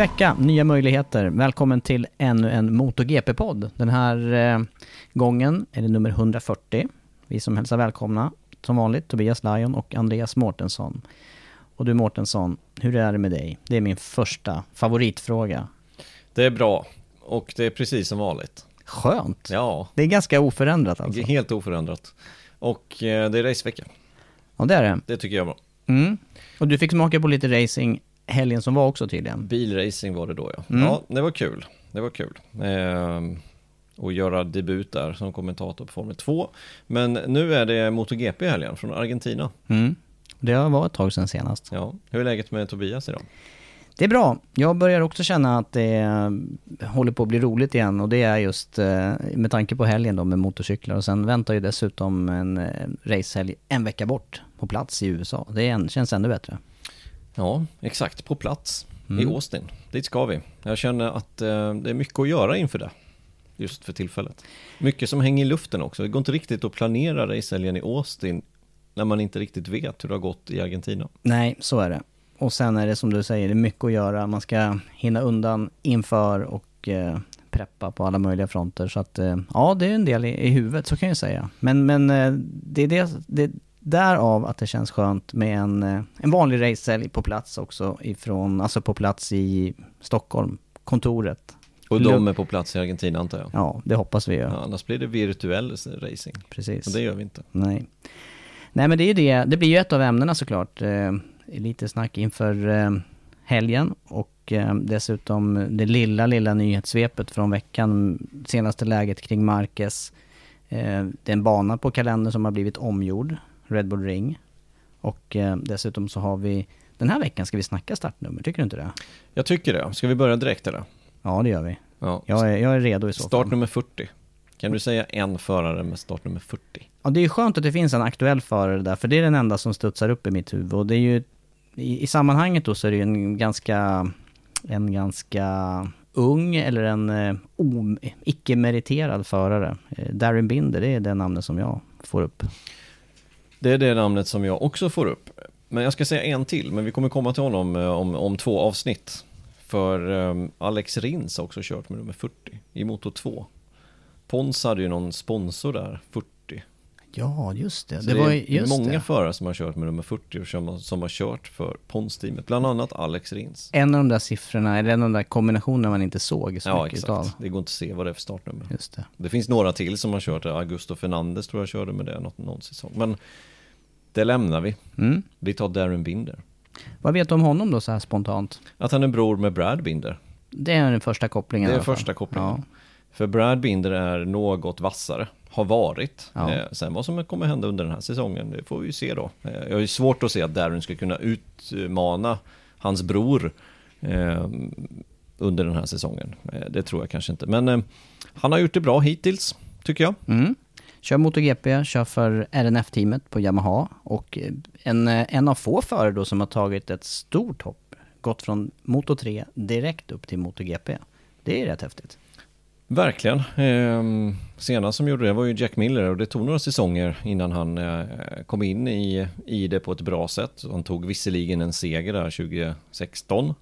Vecka, nya möjligheter. Välkommen till ännu en MotoGP-podd. Den här eh, gången är det nummer 140. Vi som hälsar välkomna, som vanligt, Tobias Lajon och Andreas Mårtensson. Och du Mårtensson, hur är det med dig? Det är min första favoritfråga. Det är bra och det är precis som vanligt. Skönt! Ja, Det är ganska oförändrat alltså. helt oförändrat. Och eh, det är racevecka. Ja, det är det. Det tycker jag är bra. Mm. Och du fick smaka på lite racing helgen som var också tydligen. Bilracing var det då ja. Mm. Ja, det var kul. Det var kul. Ehm, och göra debut där som kommentator på Formel 2. Men nu är det MotoGP i helgen från Argentina. Mm. Det har varit ett tag sedan senast. Ja, hur är läget med Tobias idag? Det är bra. Jag börjar också känna att det eh, håller på att bli roligt igen och det är just eh, med tanke på helgen då med motorcyklar och sen väntar ju dessutom en eh, racehelg en vecka bort på plats i USA. Det känns ännu bättre. Ja, exakt. På plats Mm. i Austin. Dit ska vi. Jag känner att eh, det är mycket att göra inför det. Just för tillfället. Mycket som hänger i luften också. Det går inte riktigt att planera racehelgen i Austin när man inte riktigt vet hur det har gått i Argentina. Nej, så är det. Och sen är det som du säger, det är mycket att göra. Man ska hinna undan inför och eh, preppa på alla möjliga fronter. Så att eh, ja, det är en del i, i huvudet, så kan jag säga. Men, men eh, det är det, det därav att det känns skönt med en, eh, en vanlig racehelg på plats också ifrån, alltså på plats i Stockholm, kontoret. Och de är på plats i Argentina antar jag. Ja, det hoppas vi ju. Ja, annars blir det virtuell racing. Precis. Och det gör vi inte. Nej. Nej men det är ju det, det blir ju ett av ämnena såklart. Eh, lite snack inför eh, helgen och eh, dessutom det lilla, lilla nyhetssvepet från veckan. Senaste läget kring Marquez. Eh, det är en bana på kalendern som har blivit omgjord, Red Bull Ring. Och eh, dessutom så har vi, den här veckan ska vi snacka startnummer, tycker du inte det? Jag tycker det. Ska vi börja direkt eller? Ja det gör vi. Ja. Jag är, jag är redo i så fall. Startnummer 40. Kan du säga en förare med startnummer 40? Ja, det är ju skönt att det finns en aktuell förare där, för det är den enda som studsar upp i mitt huvud. Och det är ju, i, i sammanhanget då så är det ju en ganska, en ganska ung eller en eh, icke-meriterad förare. Eh, Darren Binder, det är det namnet som jag får upp. Det är det namnet som jag också får upp. Men jag ska säga en till, men vi kommer komma till honom eh, om, om två avsnitt. För um, Alex Rins har också kört med nummer 40 i Moto 2. Pons hade ju någon sponsor där, 40. Ja, just det. Så det var är många det. förare som har kört med nummer 40 och som, som har kört för Pons-teamet. Bland annat Alex Rins. En av de där siffrorna, eller en av de där kombinationerna man inte såg så Ja, mycket exakt. av. Det går inte att se vad det är för startnummer. Just det. Det finns några till som har kört det. Augusto Fernandes tror jag körde med det något, någon säsong. Men det lämnar vi. Mm. Vi tar Darren Binder. Vad vet du om honom då så här spontant? Att han är bror med Brad Binder. Det är den första kopplingen Det är första kopplingen. Ja. För Brad Binder är något vassare. Har varit. Ja. Eh, sen vad som kommer hända under den här säsongen, det får vi ju se då. Eh, jag har ju svårt att se att Darren ska kunna utmana hans bror eh, under den här säsongen. Eh, det tror jag kanske inte. Men eh, han har gjort det bra hittills, tycker jag. Mm. Kör MotoGP, kör för RNF-teamet på Yamaha och eh, en, eh, en av få förare då som har tagit ett stort hopp, gått från Moto 3 direkt upp till MotoGP. Det är rätt häftigt. Verkligen. Eh, senast som gjorde det var ju Jack Miller och det tog några säsonger innan han eh, kom in i, i det på ett bra sätt. Han tog visserligen en seger där 2016.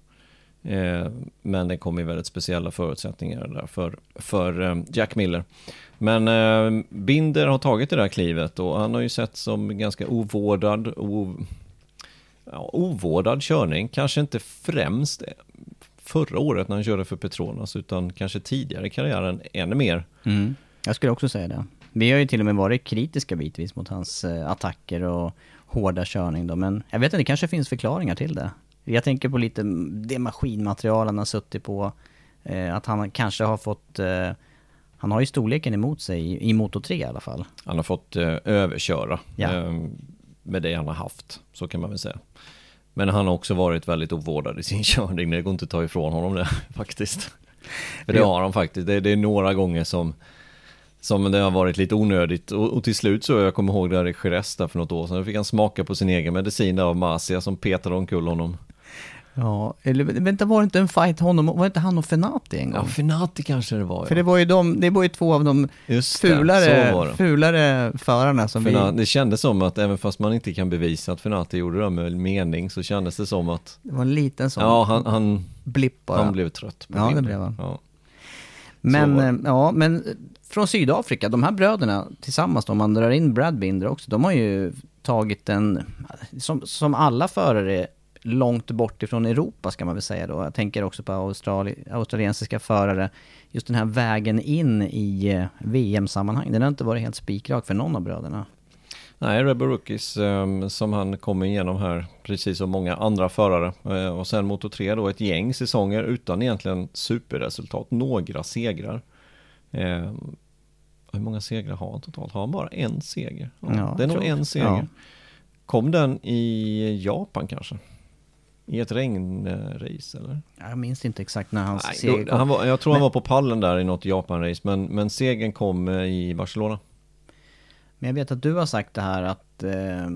Eh, men det kom i väldigt speciella förutsättningar där för, för eh, Jack Miller. Men eh, Binder har tagit det där klivet och han har ju sett som ganska ovårdad, ov, ja, ovårdad körning. Kanske inte främst förra året när han körde för Petronas utan kanske tidigare i karriären ännu mer. Mm. Jag skulle också säga det. Vi har ju till och med varit kritiska bitvis mot hans attacker och hårda körning då, men jag vet inte, det kanske finns förklaringar till det. Jag tänker på lite det maskinmaterial han har suttit på, eh, att han kanske har fått eh, han har ju storleken emot sig i, Moto 3 i alla fall. Han har fått eh, överköra Ja. med det han har haft, så kan man väl säga. Men han har också varit väldigt ovårdad i sin körning, det går inte att ta ifrån honom det faktiskt. För det har han faktiskt, det, det är några gånger som som det har varit lite onödigt och, och till slut så, jag kommer ihåg där i Jerez där för något år sedan, då fick han smaka på sin egen medicin där av Masia som petade omkull honom. Ja, eller vänta var det inte en fight honom, var det inte han och Fenati en gång? Ja, Finati kanske det var ja. För det var ju de, det var ju två av de Just fulare, det. fulare förarna som Fina, vi... det kändes som att även fast man inte kan bevisa att Fenati gjorde det med mening så kändes det som att Det var en liten sån Ja, han, han, blipp bara. han blev trött. på Ja, det blev han. Ja. Men, eh, ja, men från Sydafrika, de här bröderna tillsammans om man drar in Brad Binder också, de har ju tagit en, som, som alla förare långt bort ifrån Europa ska man väl säga då. Jag tänker också på australi, australiensiska förare. Just den här vägen in i eh, VM-sammanhang, den har inte varit helt spikrak för någon av bröderna. Nej, Rebel Rookies ehm, som han kommer igenom här, precis som många andra förare. Eh, och sen Moto 3 då, ett gäng säsonger utan egentligen superresultat, några segrar. Ehm, hur många segrar har han totalt? Har han bara en seger? Ja, Ja, det är nog en seger. Ja. Kom den i Japan kanske? I ett regnrace eller? Jag minns inte exakt när hans Nej, seger kom. han var, jag tror han Men- var på pallen där i något Japan-race, men, men segern kom eh, i Barcelona. Men jag vet att du har sagt det här att eh,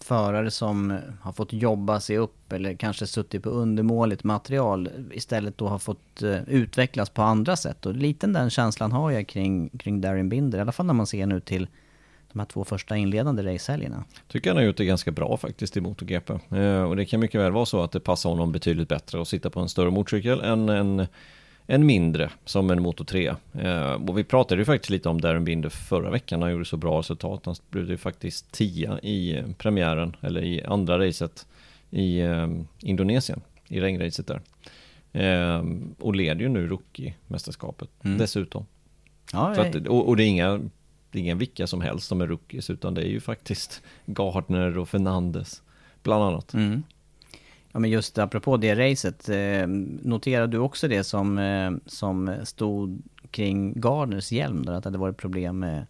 förare som har fått jobba sig upp eller kanske suttit på undermåligt material istället då har fått eh, utvecklas på andra sätt. Och lite den känslan har jag kring, kring Darren Binder, i alla fall när man ser nu till de här två första inledande racehelgerna. Tycker han har gjort det ganska bra faktiskt i MotoGP. Eh, och det kan mycket väl vara så att det passar honom betydligt bättre att sitta på en större motorcykel än en, en mindre som en Moto 3. Eh, och vi pratade ju faktiskt lite om Darren Binder förra veckan. Han gjorde så bra resultat. Han blev ju faktiskt tia i premiären, eller i andra racet i eh, Indonesien, i regnracet där. Eh, och leder ju nu rookie-mästerskapet Mm. dessutom. Ja, att, och, och det är inga det är inga vilka som helst som är rookies utan det är ju faktiskt Gardner och Fernandes bland annat. Mm. Ja men just apropå det racet, eh, noterade du också det som, eh, som stod kring Gardners hjälm där, att det hade varit problem med,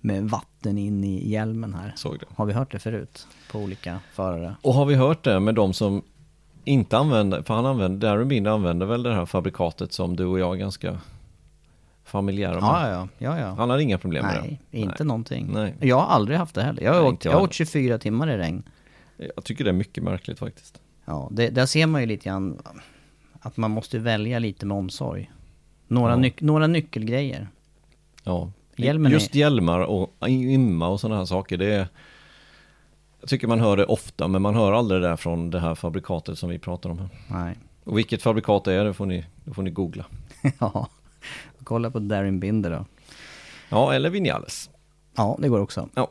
med vatten in i hjälmen här? Såg det. Har vi hört det förut på olika förare? Och har vi hört det med de som inte använder, för han använder, Darren Binder använder väl det här fabrikatet som du och jag ganska familjära med. Ja, ja, ja. ja. Han har inga problem med Nej, det. inte någonting. Nej. Jag har aldrig haft det heller. Jag har, Nej, åkt, jag har åkt 24 timmar i regn. Jag tycker det är mycket märkligt faktiskt. Ja, det, där ser man ju lite grann att man måste välja lite med omsorg. Några, Ja. nyc- några nyckelgrejer. Ja. Hjälmen Just är- hjälmar och imma och sådana här saker, det är jag tycker man hör det ofta, men man hör aldrig det där från det här fabrikatet som vi pratar om här. Nej. Och vilket fabrikat det är, det får ni, det får ni googla. ja. Kolla på Darin Binder då. Ja, eller Vinales. Ja, det går också. Ja.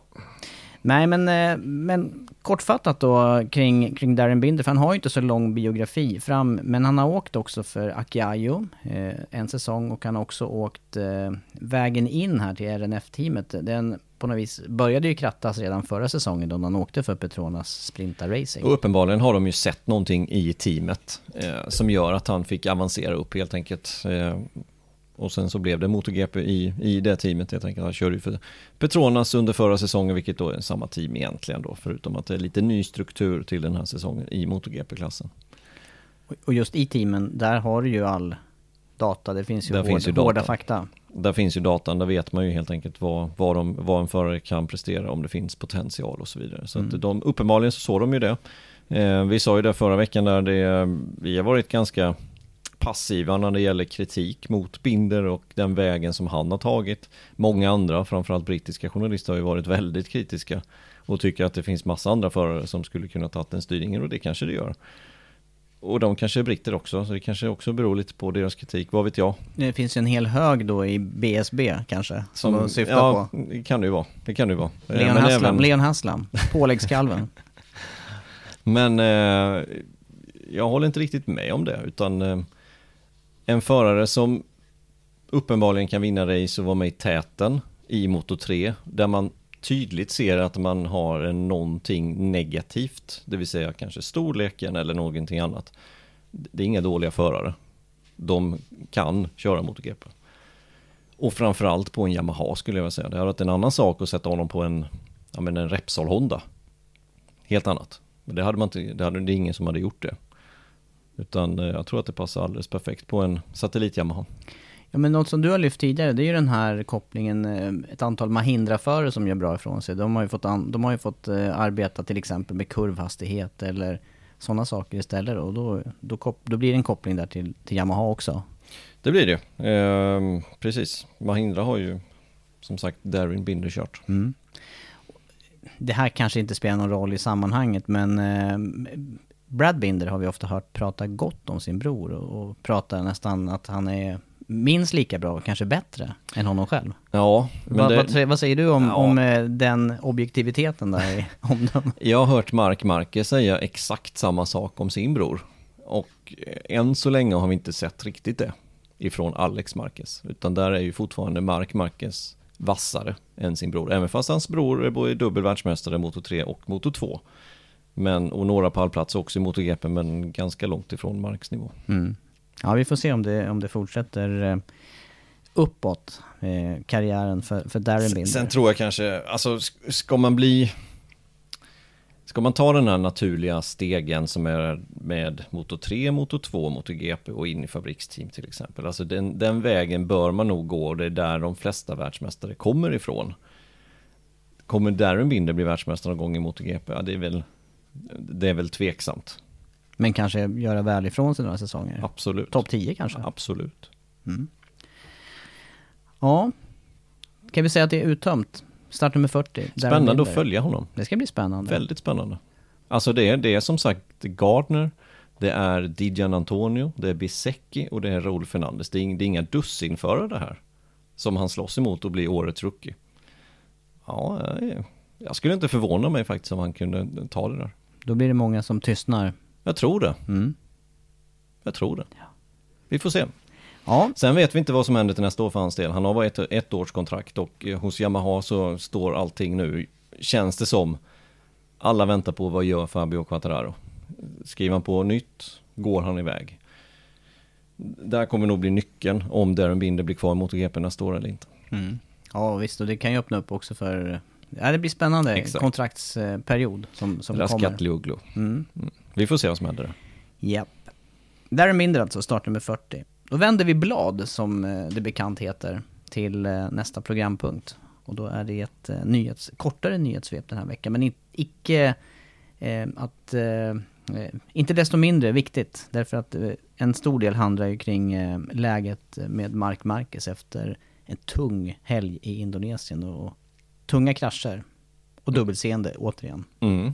Nej, men, eh, men kortfattat då kring, kring Darren Binder, för han har ju inte så lång biografi fram, men han har åkt också för Akiayo eh, en säsong och han har också åkt eh, vägen in här till RNF-teamet. Den på något vis började ju krattas redan förra säsongen då han åkte för Petronas Sprinta Racing. Och uppenbarligen har de ju sett någonting i teamet eh, som gör att han fick avancera upp helt enkelt. Och sen så blev det MotoGP i, i det teamet helt enkelt. Han körde ju för Petronas under förra säsongen, vilket då är samma team egentligen då, förutom att det är lite ny struktur till den här säsongen i MotoGP-klassen. Och just i teamen, där har du ju all data, det finns ju, Där hård, finns ju hårda fakta. där finns ju datan, där vet man ju helt enkelt vad, vad, de, vad en förare kan prestera om det finns potential och så vidare. Så Mm. att de, uppenbarligen så såg de ju det. Eh, vi sa ju det förra veckan där det, vi har varit ganska passiva när det gäller kritik mot Binder och den vägen som han har tagit. Många andra, framförallt brittiska journalister har ju varit väldigt kritiska och tycker att det finns massa andra förare som skulle kunna tagit den styrningen och det kanske det gör. Och de kanske är britter också, så det kanske också beror lite på deras kritik, vad vet jag. Det finns ju en hel hög då i BSB kanske, som, de syftar ja, på. det kan det ju vara. Det kan det ju vara. Eh, Leon men Haslam, även- Leon Haslam, påläggskalven. Men eh, jag håller inte riktigt med om det, utan eh, en förare som uppenbarligen kan vinna race och vara med i täten i Moto 3, där man tydligt ser att man har någonting negativt, det vill säga kanske storleken eller någonting annat. Det är inga dåliga förare. De kan köra MotoGP. Och framförallt på en Yamaha skulle jag vilja säga. Det hade varit en annan sak att sätta honom på en, ja men en Repsol Honda. Helt annat. Men det hade man inte, det hade det är ingen som hade gjort det. Utan eh, jag tror att det passar alldeles perfekt på en satellit Yamaha. Ja men något som du har lyft tidigare, det är ju den här kopplingen, eh, ett antal Mahindra-förare som gör bra ifrån sig. De har ju fått, de har ju fått eh, arbeta till exempel med kurvhastighet eller sådana saker istället och då, då, då blir det en koppling där till, till Yamaha också. Det blir det. Ehm, precis. Mahindra har ju som sagt Darin Binder kört. Mm. Det här kanske inte spelar någon roll i sammanhanget men eh, Brad Binder har vi ofta hört prata gott om sin bror och, och prata nästan att han är minst lika bra, kanske bättre, än honom själv. Ja, vad, det, vad, säger- vad säger du om, Ja. om eh, den objektiviteten där i omdömet? jag har hört Mark Marquez säga exakt samma sak om sin bror. Och eh, än så länge har vi inte sett riktigt det ifrån Alex Marquez. Utan där är ju fortfarande Mark Marquez vassare än sin bror. Även fast hans bror är både dubbel världsmästare Moto 3 och Moto 2. Men, och några pallplatser också i MotoGP men ganska långt ifrån Marks nivå. Mm. Ja, vi får se om det, om det fortsätter eh, uppåt, eh, karriären för, för Darren Binder. Sen tror jag kanske, alltså sk- ska man bli Ska man ta den här naturliga stegen som är med Moto 3, Moto 2, Moto GP och in i fabriksteam till exempel. Alltså den, den vägen bör man nog gå och det är där de flesta världsmästare kommer ifrån. Kommer Darren Binder bli världsmästare någon gång i Moto GP? Ja, det är väl, det är väl tveksamt. Men kanske göra väl ifrån sig några säsonger. Absolut. Topp 10 kanske? Absolut. Ja. Kan vi säga att det är uttömt? Startnummer 40. Darren Spännande att följa honom. Det ska bli spännande. Väldigt spännande. Alltså det är, det är som sagt Gardner, det är Dijan Antonio, det är Bisecki och det är Raúl Fernandez. Det är, det är inga dussinförare det här. Som han slåss emot och blir årets rookie. Ja, jag, jag skulle inte förvåna mig faktiskt om han kunde ta det där. Då blir det många som tystnar. Jag tror det. Mm. Jag tror det. Vi får se. Ja, Sen vet vi inte vad som händer till nästa år för hans del. Han har bara ett, ett års kontrakt och eh, hos Yamaha så står allting nu, känns det som. Alla väntar på vad gör Fabio Quattararo. Skriver han på nytt, går han iväg. Där kommer nog bli nyckeln om Darren Binder blir kvar i MotoGP nästa år eller inte. mm. ja visst. Och det kan ju öppna upp också för... Ja, det blir spännande Exakt. kontraktsperiod som, som kommer. Raskatlioglu. Mm. Vi får se vad som händer där. Japp. Darren Binder alltså, startnummer 40. Då vänder vi blad, som eh, det bekant heter, till eh, nästa programpunkt. Och då är det ett eh, nyhets, kortare nyhetssvep den här veckan, men icke eh, att... Eh, eh, inte desto mindre viktigt, därför att eh, en stor del handlar ju kring eh, läget med Mark Marquez efter en tung helg i Indonesien och tunga krascher. Och dubbelseende återigen. Mm.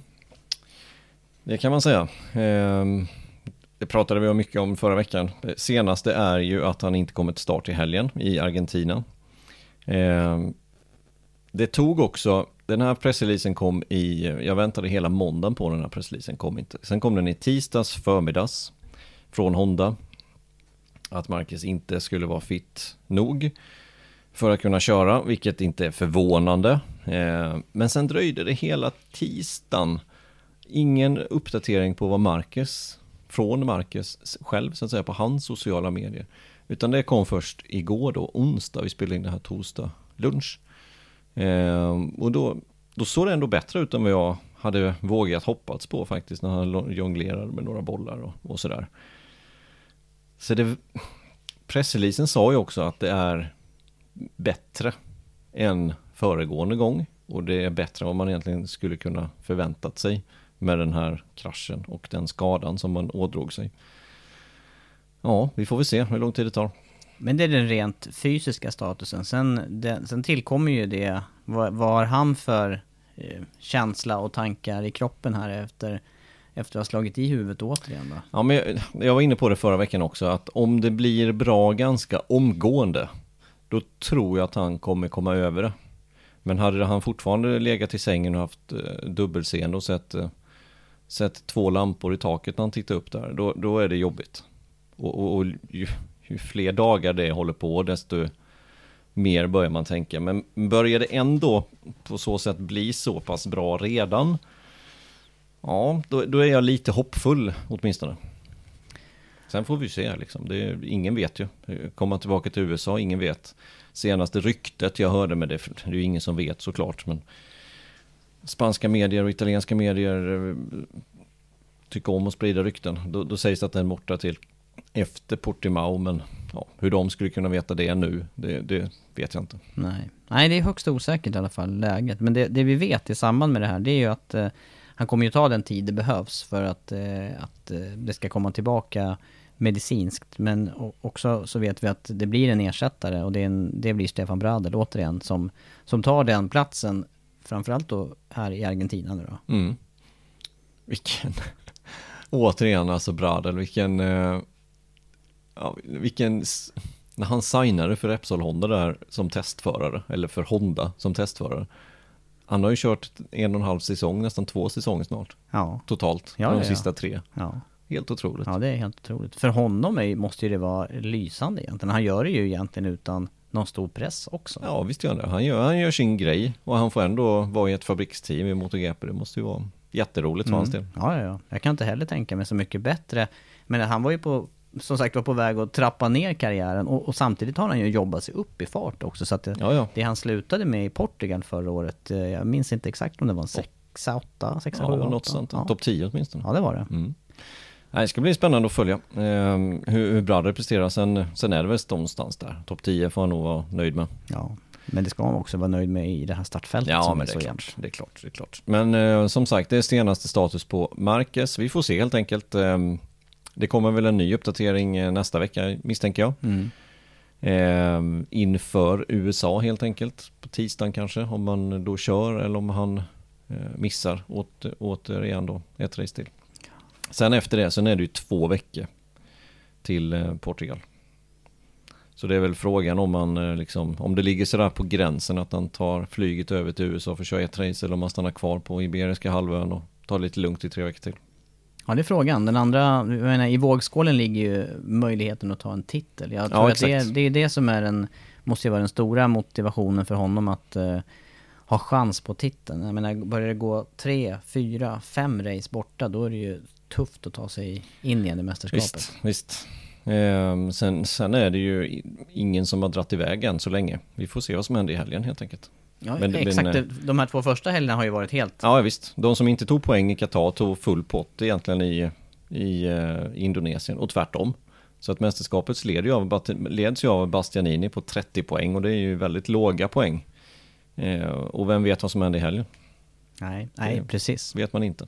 Det kan man säga. Ehm, Det pratade vi om mycket om förra veckan. Det senaste är ju att han inte kommer till start i helgen i Argentina. Ehm, Det tog också, den här pressreleasen kom i, jag väntade hela måndagen på den här pressreleasen, kom inte. Sen kom den i tisdags förmiddags från Honda. Att Marcus inte skulle vara fit nog för att kunna köra, vilket inte är förvånande. Eh, men sen dröjde det hela tisdagen. Ingen uppdatering på vad Marcus, från Marcus själv så att säga, på hans sociala medier. Utan det kom först igår då, onsdag, vi spelade in det här torsdag lunch. Eh, och då, då såg det ändå bättre ut än vad jag hade vågat hoppats på faktiskt, när han jonglerade med några bollar och, och sådär. Så det, pressreleasen sa ju också att det är bättre än föregående gång. Och det är bättre än vad man egentligen skulle kunna förväntat sig med den här kraschen och den skadan som man ådrog sig. Ja, vi får väl se hur lång tid det tar. Men det är den rent fysiska statusen. Sen, det, sen tillkommer ju det, vad, vad har han för eh, känsla och tankar i kroppen här efter, efter att ha slagit i huvudet återigen då? Ja, men jag, jag var inne på det förra veckan också, att om det blir bra ganska omgående, då tror jag att han kommer komma över det. Men hade han fortfarande legat i sängen och haft eh, dubbelseende och sett, eh, sett två lampor i taket när han tittade upp där, då, då är det jobbigt. Och, och, och ju, ju, fler dagar det håller på, desto mer börjar man tänka. Men börjar det ändå på så sätt bli så pass bra redan, ja, då, då är jag lite hoppfull åtminstone. Sen får vi se liksom. Det, ingen vet ju. Kommer tillbaka till USA, ingen vet. Senaste ryktet jag hörde med det, det är ju ingen som vet såklart, men spanska medier och italienska medier eh, tycker om att sprida rykten. Då, då sägs det att den är borta till efter Portimao, men ja, hur de skulle kunna veta det nu, det, det, vet jag inte. Nej. Nej, det är högst osäkert i alla fall, läget. Men det, det vi vet i samband med det här, det är ju att eh, han kommer ju ta den tid det behövs för att, eh, att eh, det ska komma tillbaka medicinskt. Men också så vet vi att det blir en ersättare och det, en, det blir Stefan Bradel återigen som, som tar den platsen. Framförallt då här i Argentina nu då. Mm. Vilken, återigen alltså Bradel, vilken, eh, ja, vilken, när han signade för Repsol Honda där som testförare, eller för Honda som testförare. Han har ju kört en och en halv säsong, nästan två säsonger snart. Ja. Totalt, ja, de ja, sista tre. Ja. Helt otroligt. Ja, det är helt otroligt. För honom är, måste ju det vara lysande egentligen. Han gör det ju egentligen utan någon stor press också. Ja, visst gör han det. Han gör, han gör sin grej och han får ändå vara i ett fabriksteam i MotoGP. Det måste ju vara jätteroligt för mm. hans del. Ja, ja, ja. Jag kan inte heller tänka mig så mycket bättre. Men han var ju på, som sagt var på väg att trappa ner karriären och, och samtidigt har han ju jobbat sig upp i fart också. Så att det, ja, ja. det han slutade med i Portugal förra året, eh, jag minns inte exakt om det var en 6, 8, 6, 7, Ja, något sånt. Ja. Topp 10 åtminstone. Ja, det var det. Mm. Det ska bli spännande att följa eh, hur, hur bra det presterar. Sen, sen är det väl någonstans där. Topp 10 får han nog vara nöjd med. Ja, men det ska man också vara nöjd med i det här startfältet ja, som men är det så är jämnt. klart, det är klart, det är klart. Men eh, som sagt, det är senaste status på Marcus. Vi får se helt enkelt. Eh, det kommer väl en ny uppdatering eh, nästa vecka misstänker jag. Mm. Eh, inför USA helt enkelt. På tisdagen kanske, om man då kör eller om han eh, missar åter, återigen då ett race till. Sen efter det, sen är det ju två veckor till eh, Portugal. Så det är väl frågan om man eh, liksom, om det ligger sådär på gränsen att han tar flyget över till USA för att köra ett race eller om han stannar kvar på Iberiska halvön och tar lite lugnt i tre veckor till. Ja, det är frågan. Den andra, jag menar, i vågskålen ligger ju möjligheten att ta en titel. Jag tror Ja, att det, det är det som är den, måste ju vara den stora motivationen för honom att eh, ha chans på titeln. Jag menar, börjar det gå tre, fyra, fem race borta, då är det ju tufft att ta sig in igen i mästerskapet. Visst, visst. Ehm, sen, sen är det ju ingen som har dratt iväg än så länge. Vi får se vad som händer i helgen helt enkelt. Ja, Men- exakt. eh, De här två första helgerna har ju varit helt... Ja visst, de som inte tog poäng i Qatar tog full pott egentligen i, i eh, Indonesien och tvärtom. Så att mästerskapet leds ju, av, leds ju av Bastianini på 30 poäng och det är ju väldigt låga poäng. Eh, och vem vet vad som händer i helgen? Nej, nej, Det- precis. vet man inte.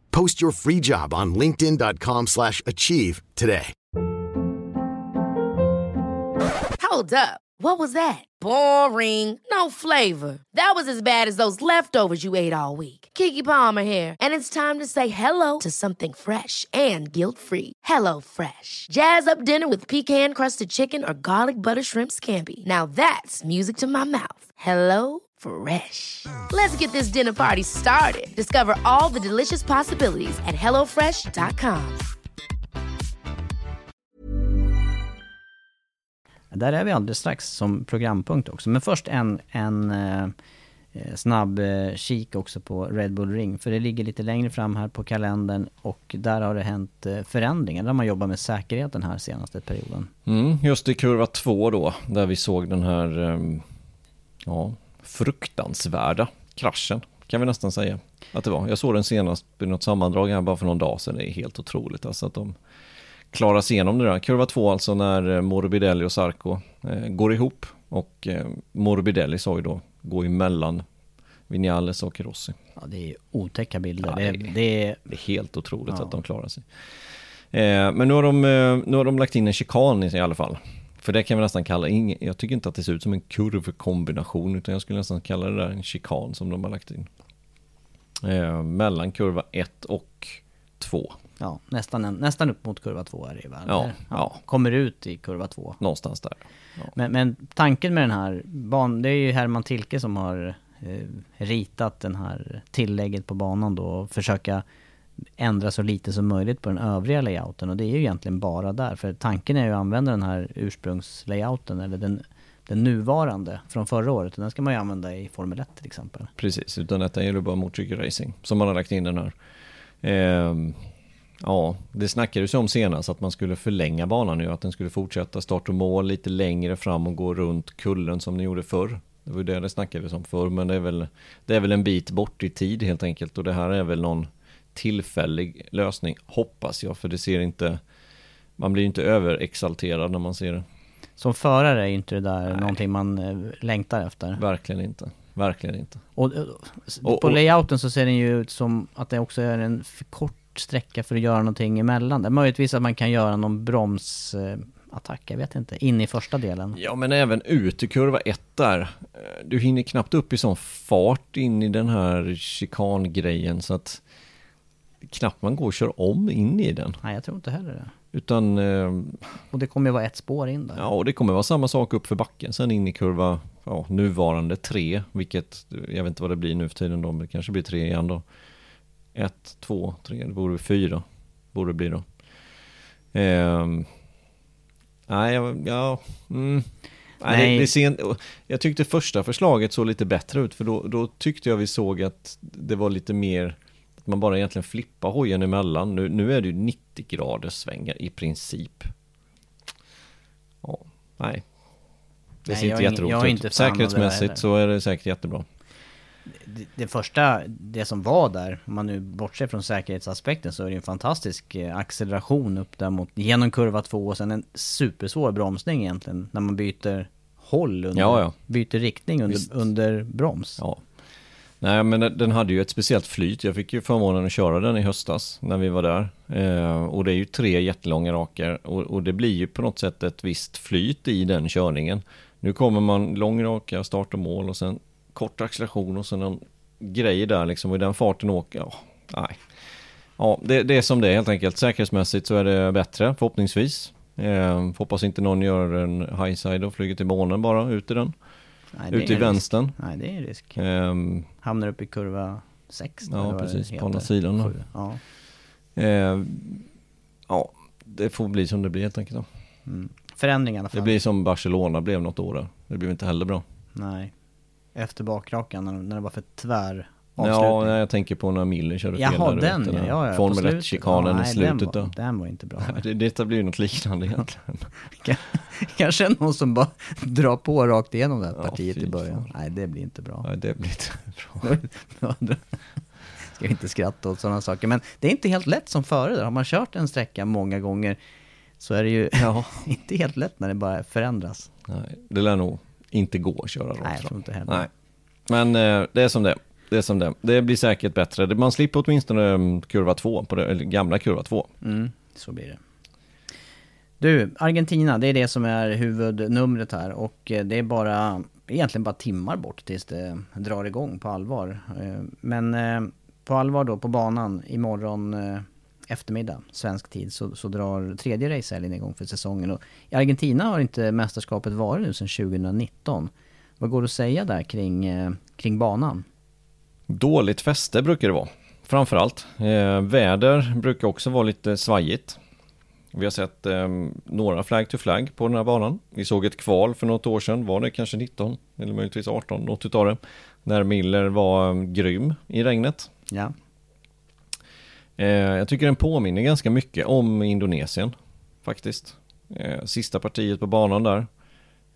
Post your free job on linkedin.com/achieve slash achieve today. Hold up. What was that? Boring. No flavor. That was as bad as those leftovers you ate all week. Kiki Palmer here, and it's time to say hello to something fresh and guilt-free. Hello Fresh. Jazz up dinner with pecan-crusted chicken or garlic butter shrimp scampi. Now that's music to my mouth. Hello Fresh. Let's get this dinner party started. Discover all the delicious possibilities at hellofresh.com. Där är vi alldeles strax som programpunkt också. Men först en, en eh, Eh, snabb eh, kik också på Red Bull Ring. För det ligger lite längre fram här på kalendern och där har det hänt eh, förändringar. Där man jobbar med säkerheten här senaste perioden. Mm, just i kurva två då, där vi såg den här ehm, ja, fruktansvärda kraschen, kan vi nästan säga att det var. Jag såg den senast i något sammandrag här bara för någon dag sedan. Det är helt otroligt alltså att de klarar sig igenom det där. Kurva två alltså när Morbidelli och Sarko eh, går ihop och eh, Morbidelli sa ju då gå emellan Vinales och Rossi. Ja, det är otäcka bilder. Ja, det, är, det är... Det är helt otroligt Ja. att de klarar sig. Eh, men nu har, de, eh, nu har de lagt in en chikan i i alla fall. För det kan vi nästan kalla, ing- jag tycker inte att det ser ut som en kurvkombination utan jag skulle nästan kalla det där en chikan som de har lagt in. Eh, mellan kurva 1 och 2. Ja, nästan, en, nästan upp mot kurva två är det väl? Ja, Eller? ja. Kommer ut i kurva två. Någonstans där. Ja. Men, men tanken med den här banan, det är ju Herman Tilke som har eh, ritat den här tillägget på banan då och försöka ändra så lite som möjligt på den övriga layouten och det är ju egentligen bara där. För tanken är ju att använda den här ursprungslayouten eller den, den nuvarande från förra året. Den ska man ju använda i Formel 1 till exempel. Precis, utan detta är ju bara motorcykelracing som man har lagt in den här. Ehm, ja, det snackades ju om senast att man skulle förlänga banan nu, att den skulle fortsätta start och mål lite längre fram och gå runt kullen som den gjorde förr. Det var ju det det snackades om förr, men det är väl, det är väl en bit bort i tid helt enkelt och det här är väl någon tillfällig lösning, hoppas jag, för det ser inte, man blir ju inte överexalterad när man ser det. Som förare är ju inte det där Nej. någonting man eh, längtar efter. Verkligen inte, verkligen inte. Och, eh, Och- på och- layouten så ser den ju ut som att det också är en kort sträcka för att göra någonting emellan. Det möjligtvis att man kan göra någon bromsattack, jag vet inte, in i första delen. Ja, men även ut i kurva 1 där. Eh, Du hinner knappt upp i sån fart in i den här chikangrejen så att knappt man går och kör om in i den. Nej, jag tror inte heller det. Utan, eh, Och det kommer ju vara ett spår in där. ja, och det kommer vara samma sak upp för backen sen in i kurva, ja, nuvarande 3, vilket, jag vet inte vad det blir nu för tiden då, men det kanske blir 3 igen då. 1, 2, 3, det borde bli 4, borde det bli då. Ehm, nej, jag- ja, mm. Nej, Nej. Det, det inte- jag tyckte första förslaget såg lite bättre ut för då, då tyckte jag vi såg att det var lite mer att man bara egentligen flippar hojen emellan. Nu, nu är det ju 90 graders svängar i princip. Ja, nej. Det Nej, ser jag inte jätteroligt ut. Säkerhetsmässigt så är det säkert jättebra. Det, det första, det som var där, om man nu bortser från säkerhetsaspekten, så är det en fantastisk eh, acceleration upp där mot, genom kurva två och sen en supersvår bromsning egentligen, när man byter håll under, Ja, ja. byter riktning under, Visst. under broms. Ja. Nej men den- hade ju ett speciellt flyt. Jag fick ju förmånen att köra den i höstas när vi var där. Eh, och det är ju tre jättelånga rakar och, och det blir ju på något sätt ett visst flyt i den körningen. Nu kommer man lång raka, start och mål och sen kort acceleration och sen en grej där liksom och i den farten åker, ja, nej. Ja, det, det är som det är helt enkelt. Säkerhetsmässigt så är det bättre förhoppningsvis. Eh, hoppas inte någon gör en highside och flyger till månen bara ut i den. Nej, Ute i en risk. vänstern. Nej, det är en risk. Ehm, Hamnar upp i kurva 6 Ja, precis, på andra sidan. Ja. Eh, ja, det får bli som det blir helt enkelt. Då. Mm. Förändring i alla fall. Det blir som Barcelona blev något år där. Det blev inte heller bra. Nej. Efter bakrakan, när, när det var för tvär avslutning. Ja, jag tänker på när Miller körde fel Jaha, där den ute, ja. ja, Formel slutet. 1-chikanen Ja, i slutet den då. var, Den var inte bra. Det, detta blir något liknande egentligen. Kanske någon som bara drar på rakt igenom det här partiet i början. fan. Nej, det blir inte bra. Nej, det blir inte bra. Ska vi inte skratta åt sådana saker. Men det är inte helt lätt som förare. Har man kört en sträcka många gånger så är det ju inte helt lätt när det bara förändras. Nej, det lär nog inte gå att köra rakt Nej, jag tror inte heller. Nej. Men eh, det är som det. Det är som det. Det blir säkert bättre. Man slipper åtminstone mm, kurva 2, på det, eller gamla kurva 2. Mm, så blir det. Du, Argentina, det är det som är huvudnumret här och eh, det är bara, egentligen bara timmar bort tills det drar igång på allvar. Eh, Men eh, på allvar då på banan imorgon eftermiddag, svensk tid, så, så drar tredje racehelgen igång för säsongen. Och I Argentina har inte mästerskapet varit nu sedan 2019. Vad går det att säga där kring, eh, kring banan? Dåligt fäste brukar det vara. Framförallt. Eh, väder brukar också vara lite svajigt. Vi har sett eh, några flag to flag på den här banan. Vi såg ett kval för något år sedan, var det kanske 19 eller möjligtvis 18, något utav det. När Miller var eh, grym i regnet. Ja, jag tycker den påminner ganska mycket om Indonesien faktiskt. Eh, sista partiet på banan där.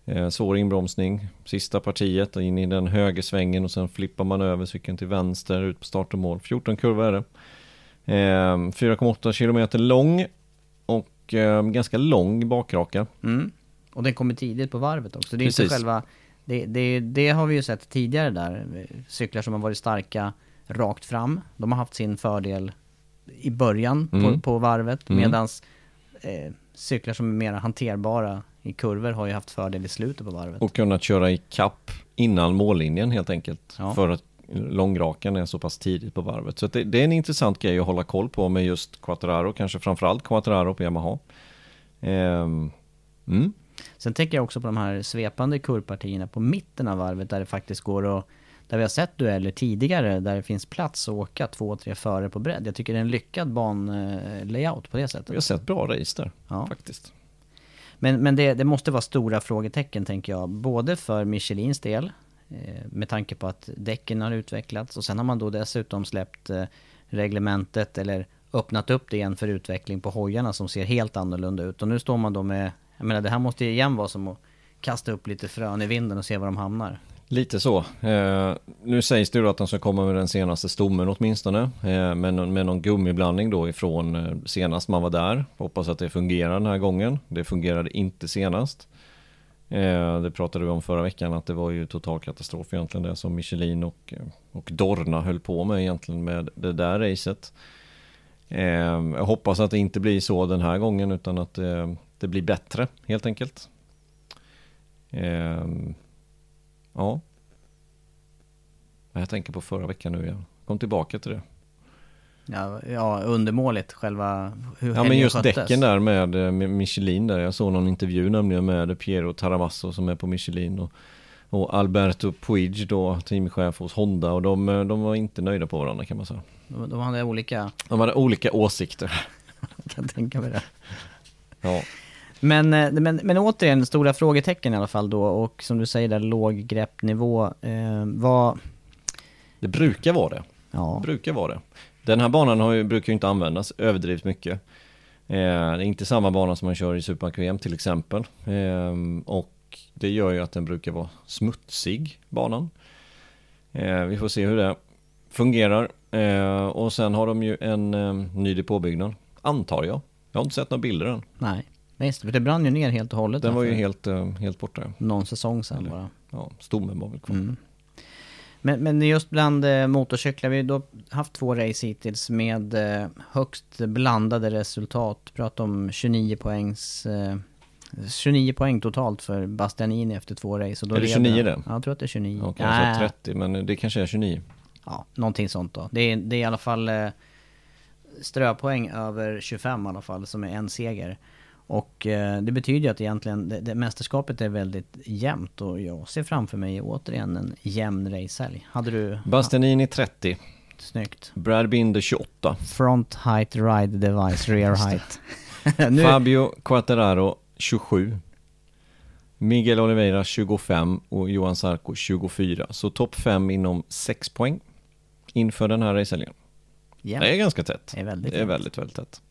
Eh, svår inbromsning. Sista partiet in i den högersvängen och sen flippar man över cykeln till vänster ut på start och mål. 14 kurvor är det. Eh, 4,8 kilometer lång och eh, ganska lång bakraka. Mm. Och den kommer tidigt på varvet också. Det är inte själva... Det, det, det har vi ju sett tidigare där. Cyklar som har varit starka rakt fram. De har haft sin fördel i början på, Mm. på varvet. Mm. Medans eh, cyklar som är mer hanterbara i kurvor har ju haft fördel i slutet på varvet. Och kunnat köra i kapp innan mållinjen helt enkelt. Ja. För att långrakan är så pass tidigt på varvet. Så det, det är en intressant grej att hålla koll på med just Quattararo, kanske framförallt Quattararo på Yamaha. Ehm, mm. Sen tänker jag också på de här svepande kurvpartierna på mitten av varvet där det faktiskt går att där vi har sett dueller tidigare där det finns plats att åka två, tre före på bredd. Jag tycker det är en lyckad banlayout på det sättet. Vi har sett bra race där Ja. faktiskt. Men, men det, det måste vara stora frågetecken tänker jag. Både för Michelins del, eh, med tanke på att däcken har utvecklats och sen har man då dessutom släppt eh, reglementet eller öppnat upp det igen för utveckling på hojarna som ser helt annorlunda ut. Och nu står man då med, jag menar det här måste ju igen vara som att kasta upp lite frön i vinden och se var de hamnar. Lite så. Eh, nu sägs det ju att de ska komma med den senaste stommen åtminstone. Eh, med, någon- med någon gummiblandning då ifrån eh, senast man var där. Hoppas att det fungerar den här gången. Det fungerade inte senast. Eh, det pratade vi om förra veckan att det var ju total katastrof egentligen det som Michelin och, eh, och Dorna höll på med egentligen med det där racet. Eh, jag hoppas att det inte blir så den här gången utan att eh, det blir bättre helt enkelt. Eh, Ja. Jag tänker på förra veckan nu igen. Kom tillbaka till det. Ja, ja undermåligt själva hur Ja men just sköttes. däcken där med, eh, Michelin där. Jag såg någon intervju nämligen med Piero Taravasso som är på Michelin och, och Alberto Puig då, teamchef hos Honda och de, eh, de var inte nöjda på varandra kan man säga. De, de hade olika, De hade olika åsikter. kan jag tänka mig det. Ja. Men, eh, men, men återigen, stora frågetecken i alla fall då och som du säger där, låg greppnivå. Eh, vad... Det brukar vara det. Ja, Det brukar vara det. Den här banan har ju, brukar ju inte användas överdrivet mycket. Eh, det är inte samma bana som man kör i Superbike VM till exempel. Eh, och det gör ju att den brukar vara smutsig, banan. Eh, vi får se hur det fungerar. Eh, och sen har de ju en eh, ny depåbyggnad, antar jag. Jag har inte sett några bilder än. nej. Visst, för det brann ju ner helt och hållet. Den var ju för helt, eh, helt borta. Någon säsong Eller- bara. Ja, stommen var väl kvar. Mm. Men, men just bland eh, motorcyklar, vi har då haft två race hittills med eh, högst blandade resultat. Pratar om 29 poängs... Eh, 29 poäng totalt för Bastianini efter två race. Och då Är det leder- 29 det? Ja, jag tror att det är 29. Okej, jag sa 30 men det kanske är 29. Ja, någonting sånt då. Det är, det är i alla fall ströpoäng över 25 i alla fall, som är en seger. Och eh, det betyder ju att egentligen det, det mästerskapet är väldigt jämnt och jag ser framför mig återigen en jämn racehelg. Hade du... Bastianini 30, Ja, snyggt. Brad Binder 28. Front height ride device, rear height. nu, Fabio Quattararo 27 Miguel Oliveira 25 och Johan Sarko 24 Så topp 5 inom 6 poäng Inför den här racehelgen jämnt. Det är ganska tätt Det är väldigt Det är väldigt, väldigt tätt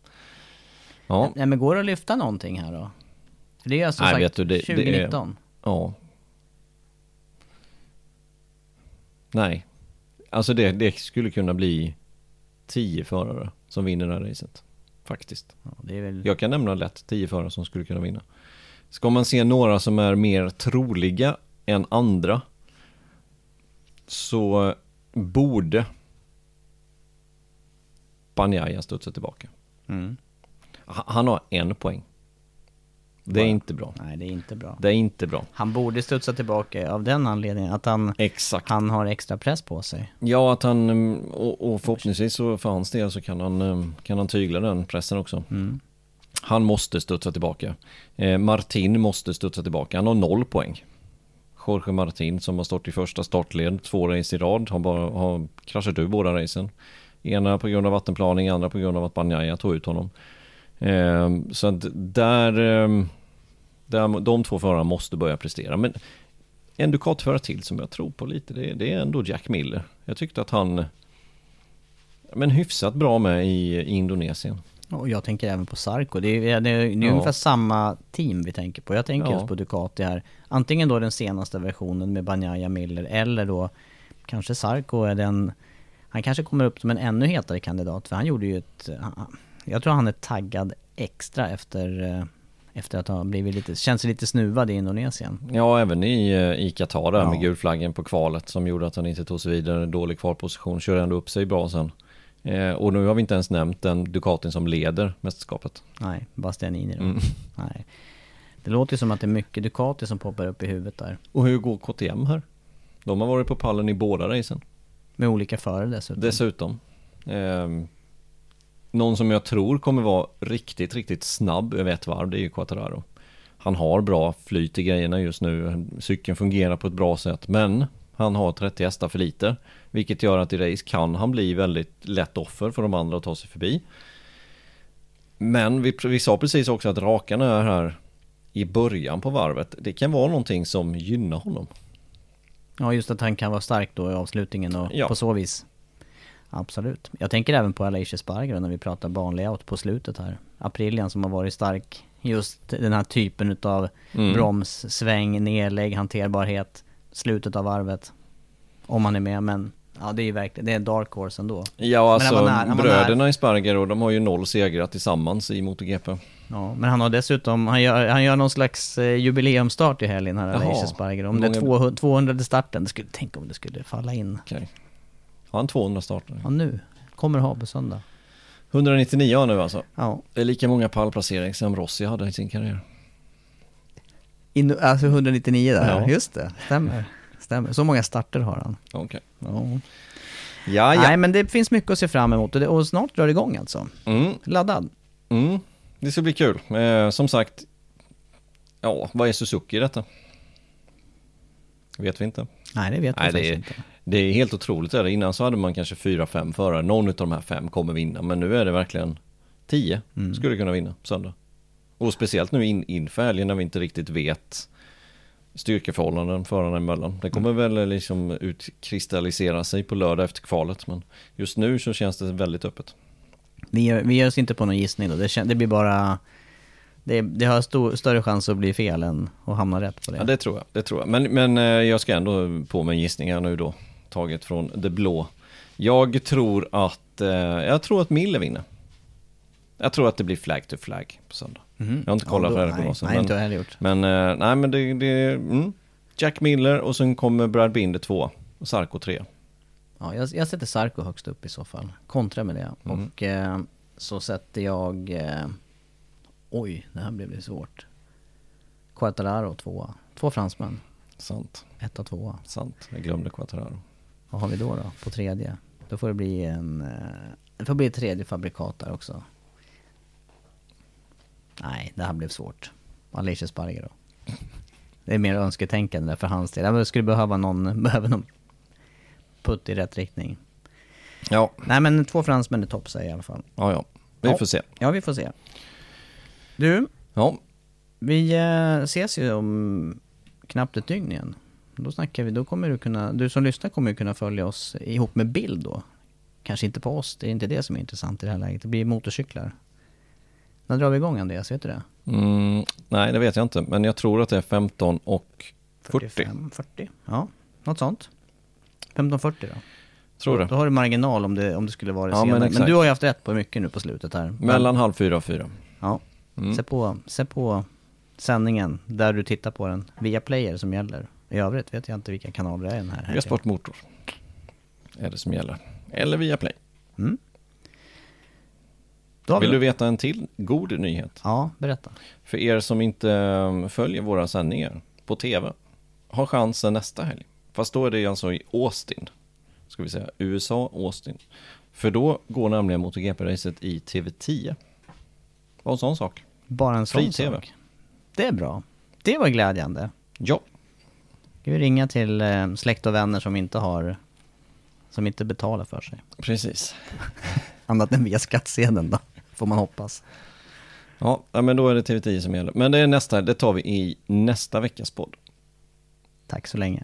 Ja, Nej men går det att lyfta någonting här då? Det är alltså Nej, sagt du, det- det är- 2019. ja Nej Alltså det, det skulle kunna bli 10 förare som vinner det här racet Faktiskt. Ja, det är väl... Jag kan nämna lätt 10 förare som skulle kunna vinna. Ska man se några som är mer troliga än andra så borde Banjaya studsa tillbaka. Mm. Ha- Han har en poäng. Det är inte bra. Nej, det är inte bra. Det är inte bra. Han borde studsa tillbaka av den anledningen att han, Exakt. han har extra press på sig. Ja, att han, mm, och, och förhoppningsvis så för hans del så kan han, mm, kan han tygla den pressen också. Mm. Han måste studsa tillbaka. Eh, Martin måste studsa tillbaka. Han har noll poäng. Jorge Martin som har stått i första startled två race i rad har, bara, har kraschat ur båda racen. Ena på grund av vattenplaning, andra på grund av att Banjaya tog ut honom. Eh, så att där, eh, där, de två förarna måste börja prestera. Men en Ducati-förare till som jag tror på lite, det, det är ändå Jack Miller. Jag tyckte att han, men hyfsat bra med i, i Indonesien. Och jag tänker även på Sarko. Det är, det är, det är Ja. ungefär samma team vi tänker på. Jag tänker Ja. just på Ducati här. Antingen då den senaste versionen med Banjaya Miller eller då kanske Sarko är den... Han kanske kommer upp som en ännu hetare kandidat för han gjorde ju ett... han- Jag tror han är taggad extra efter, eh, efter att ha blivit lite... Känns lite snuvad i Indonesien. Ja, även i, eh, i Qatar där Ja. med gulflaggen på kvalet som gjorde att han inte tog sig vidare. Dålig kvalposition, körde ändå upp sig bra sen. Eh, och nu har vi inte ens nämnt den Ducatin som leder mästerskapet. Nej, Bastianini då. Mm. Nej. Det låter ju som att det är mycket Ducati som poppar upp i huvudet där. Och hur går KTM här? De har varit på pallen i båda racen. Med olika förare dessutom. Dessutom. Ehm, någon som jag tror kommer vara riktigt, riktigt snabb över ett varv, det är ju Quattararo. Han har bra flyt i grejerna just nu. Cykeln fungerar på ett bra sätt, men han har 30 hästar för lite. Vilket gör att i race kan han bli väldigt lätt offer för de andra att ta sig förbi. Men vi, vi sa precis också att rakarna är här i början på varvet. Det kan vara någonting som gynnar honom. Ja, just att han kan vara stark då i avslutningen och Ja. på så vis. Absolut. Jag tänker även på Alicia Sparger när vi pratar banlayout på slutet här. Aprilian som har varit stark. Just den här typen utav Mm. broms, sväng, nedlägg, hanterbarhet. Slutet av varvet. Om han är med, men ja det är ju verkligen, det är dark horse ändå. Ja, alltså han var bröderna i Sparger och de har ju noll segrar tillsammans i MotoGP. Ja, men han har dessutom, han gör, han gör någon slags eh, jubileumstart i helgen här. Alicia Sparger. Om det är Många- 200, 200 starten, det skulle, tänk om det skulle falla in. Okej. Har han 200 starter? Ja nu, kommer ha på söndag. 199 har nu alltså. Ja. Det är lika många pallplaceringar som Rossi hade i sin karriär. In, alltså 199 där, Ja. just det. Stämmer. Stämmer. Så många starter har han. Okej. Ja. Ja, ja. Nej men det finns mycket att se fram emot och, det, och snart drar det igång alltså. Mm, Laddad. mm. Det ska bli kul. Eh, som sagt, ja, vad är Suzuki i detta? Vet vi inte. Nej det vet Nej, jag det faktiskt är, inte. det är helt otroligt. Är det. Innan så hade man kanske fyra, fem förare. Någon av de här fem kommer vinna. Men nu är det verkligen tio Mm. skulle kunna vinna på söndag. Och speciellt nu in, inför helgen när vi inte riktigt vet styrkeförhållanden förarna emellan. Det kommer Mm. väl liksom utkristallisera sig på lördag efter kvalet. Men just nu så känns det väldigt öppet. Vi, gör, vi gör oss inte på någon gissning då. Det, kän, det blir bara... Det, det har stor, större chans att bli fel än att hamna rätt på det. Ja, det tror jag. Det tror jag. Men, men eh, jag ska ändå på med en gissning här nu då. Taget från det blå. Jag tror att, eh, jag tror att Mille vinner. Jag tror att det blir flag to flag på söndag. Mhm. Jag har inte kollat då- väderprognosen, Nej, nej men- inte jag heller gjort. Men eh, nej men det, det mm. Jack Miller och sen kommer Brad Binder två och Sarko tre. Ja, jag, jag sätter Sarko högst upp i så fall. Kontra med det. Mm. Och eh, så sätter jag... Eh, oj, det här blev det svårt. Quattararo tvåa. Två fransmän. Sant, Etta, tvåa. sant. Jag glömde Quattararo. Vad har vi då då? På tredje? Då får det bli en... Eh, det får bli ett tredje fabrikat där också. Nej, det här blev svårt. Alicia Sparger då. Det är mer önsketänkande där för hans del. Jag skulle behöva någon, behöver någon putt i rätt riktning. Ja, Nej men två fransmän är topp säger jag i alla fall. ja, ja. Vi Ja. får se. Ja, vi får se. Du, Ja, vi eh, ses ju om knappt ett dygn igen. Då snackar vi, då kommer du kunna, du som lyssnar kommer ju kunna följa oss ihop med bild då. Kanske inte på oss, det är inte det som är intressant i det här läget. Det blir motorcyklar. När drar vi igång Andreas, vet du det? mm, nej det vet jag inte. Men jag tror att det är 15 och 40. 45, 40? Ja, något sånt. 15.40 då. Tror du? Då har du marginal om det, om det skulle vara Ja, men senare. Men, exakt. du har ju haft rätt på mycket nu på slutet här. Mellan halv fyra och fyra. Ja. Mm. Se, på, se på sändningen där du tittar på den via player som gäller. I övrigt vet jag inte vilka kanaler det är den här. Via Sportmotor. Är det som gäller. Eller via Play. Mm. Vi Vill det. du veta en till god nyhet? Ja, berätta. För er som inte eh, följer våra sändningar på TV. Har chansen nästa helg. Fast då är det alltså i Austin. Ska vi säga. USA, Austin. För då går nämligen MotoGP-racet i TV10. Bara en sån sak. Bara en sån Fri-TV. sak. Det är bra. Det var glädjande. Ja. Ska vi ringa till eh, släkt och vänner som inte har som inte betalar för sig. Precis. Annat än via skattsedeln då, får man hoppas. Ja, ja, men då är det TV10 som gäller. Men det är nästa, det tar vi i nästa veckas podd. Tack så länge.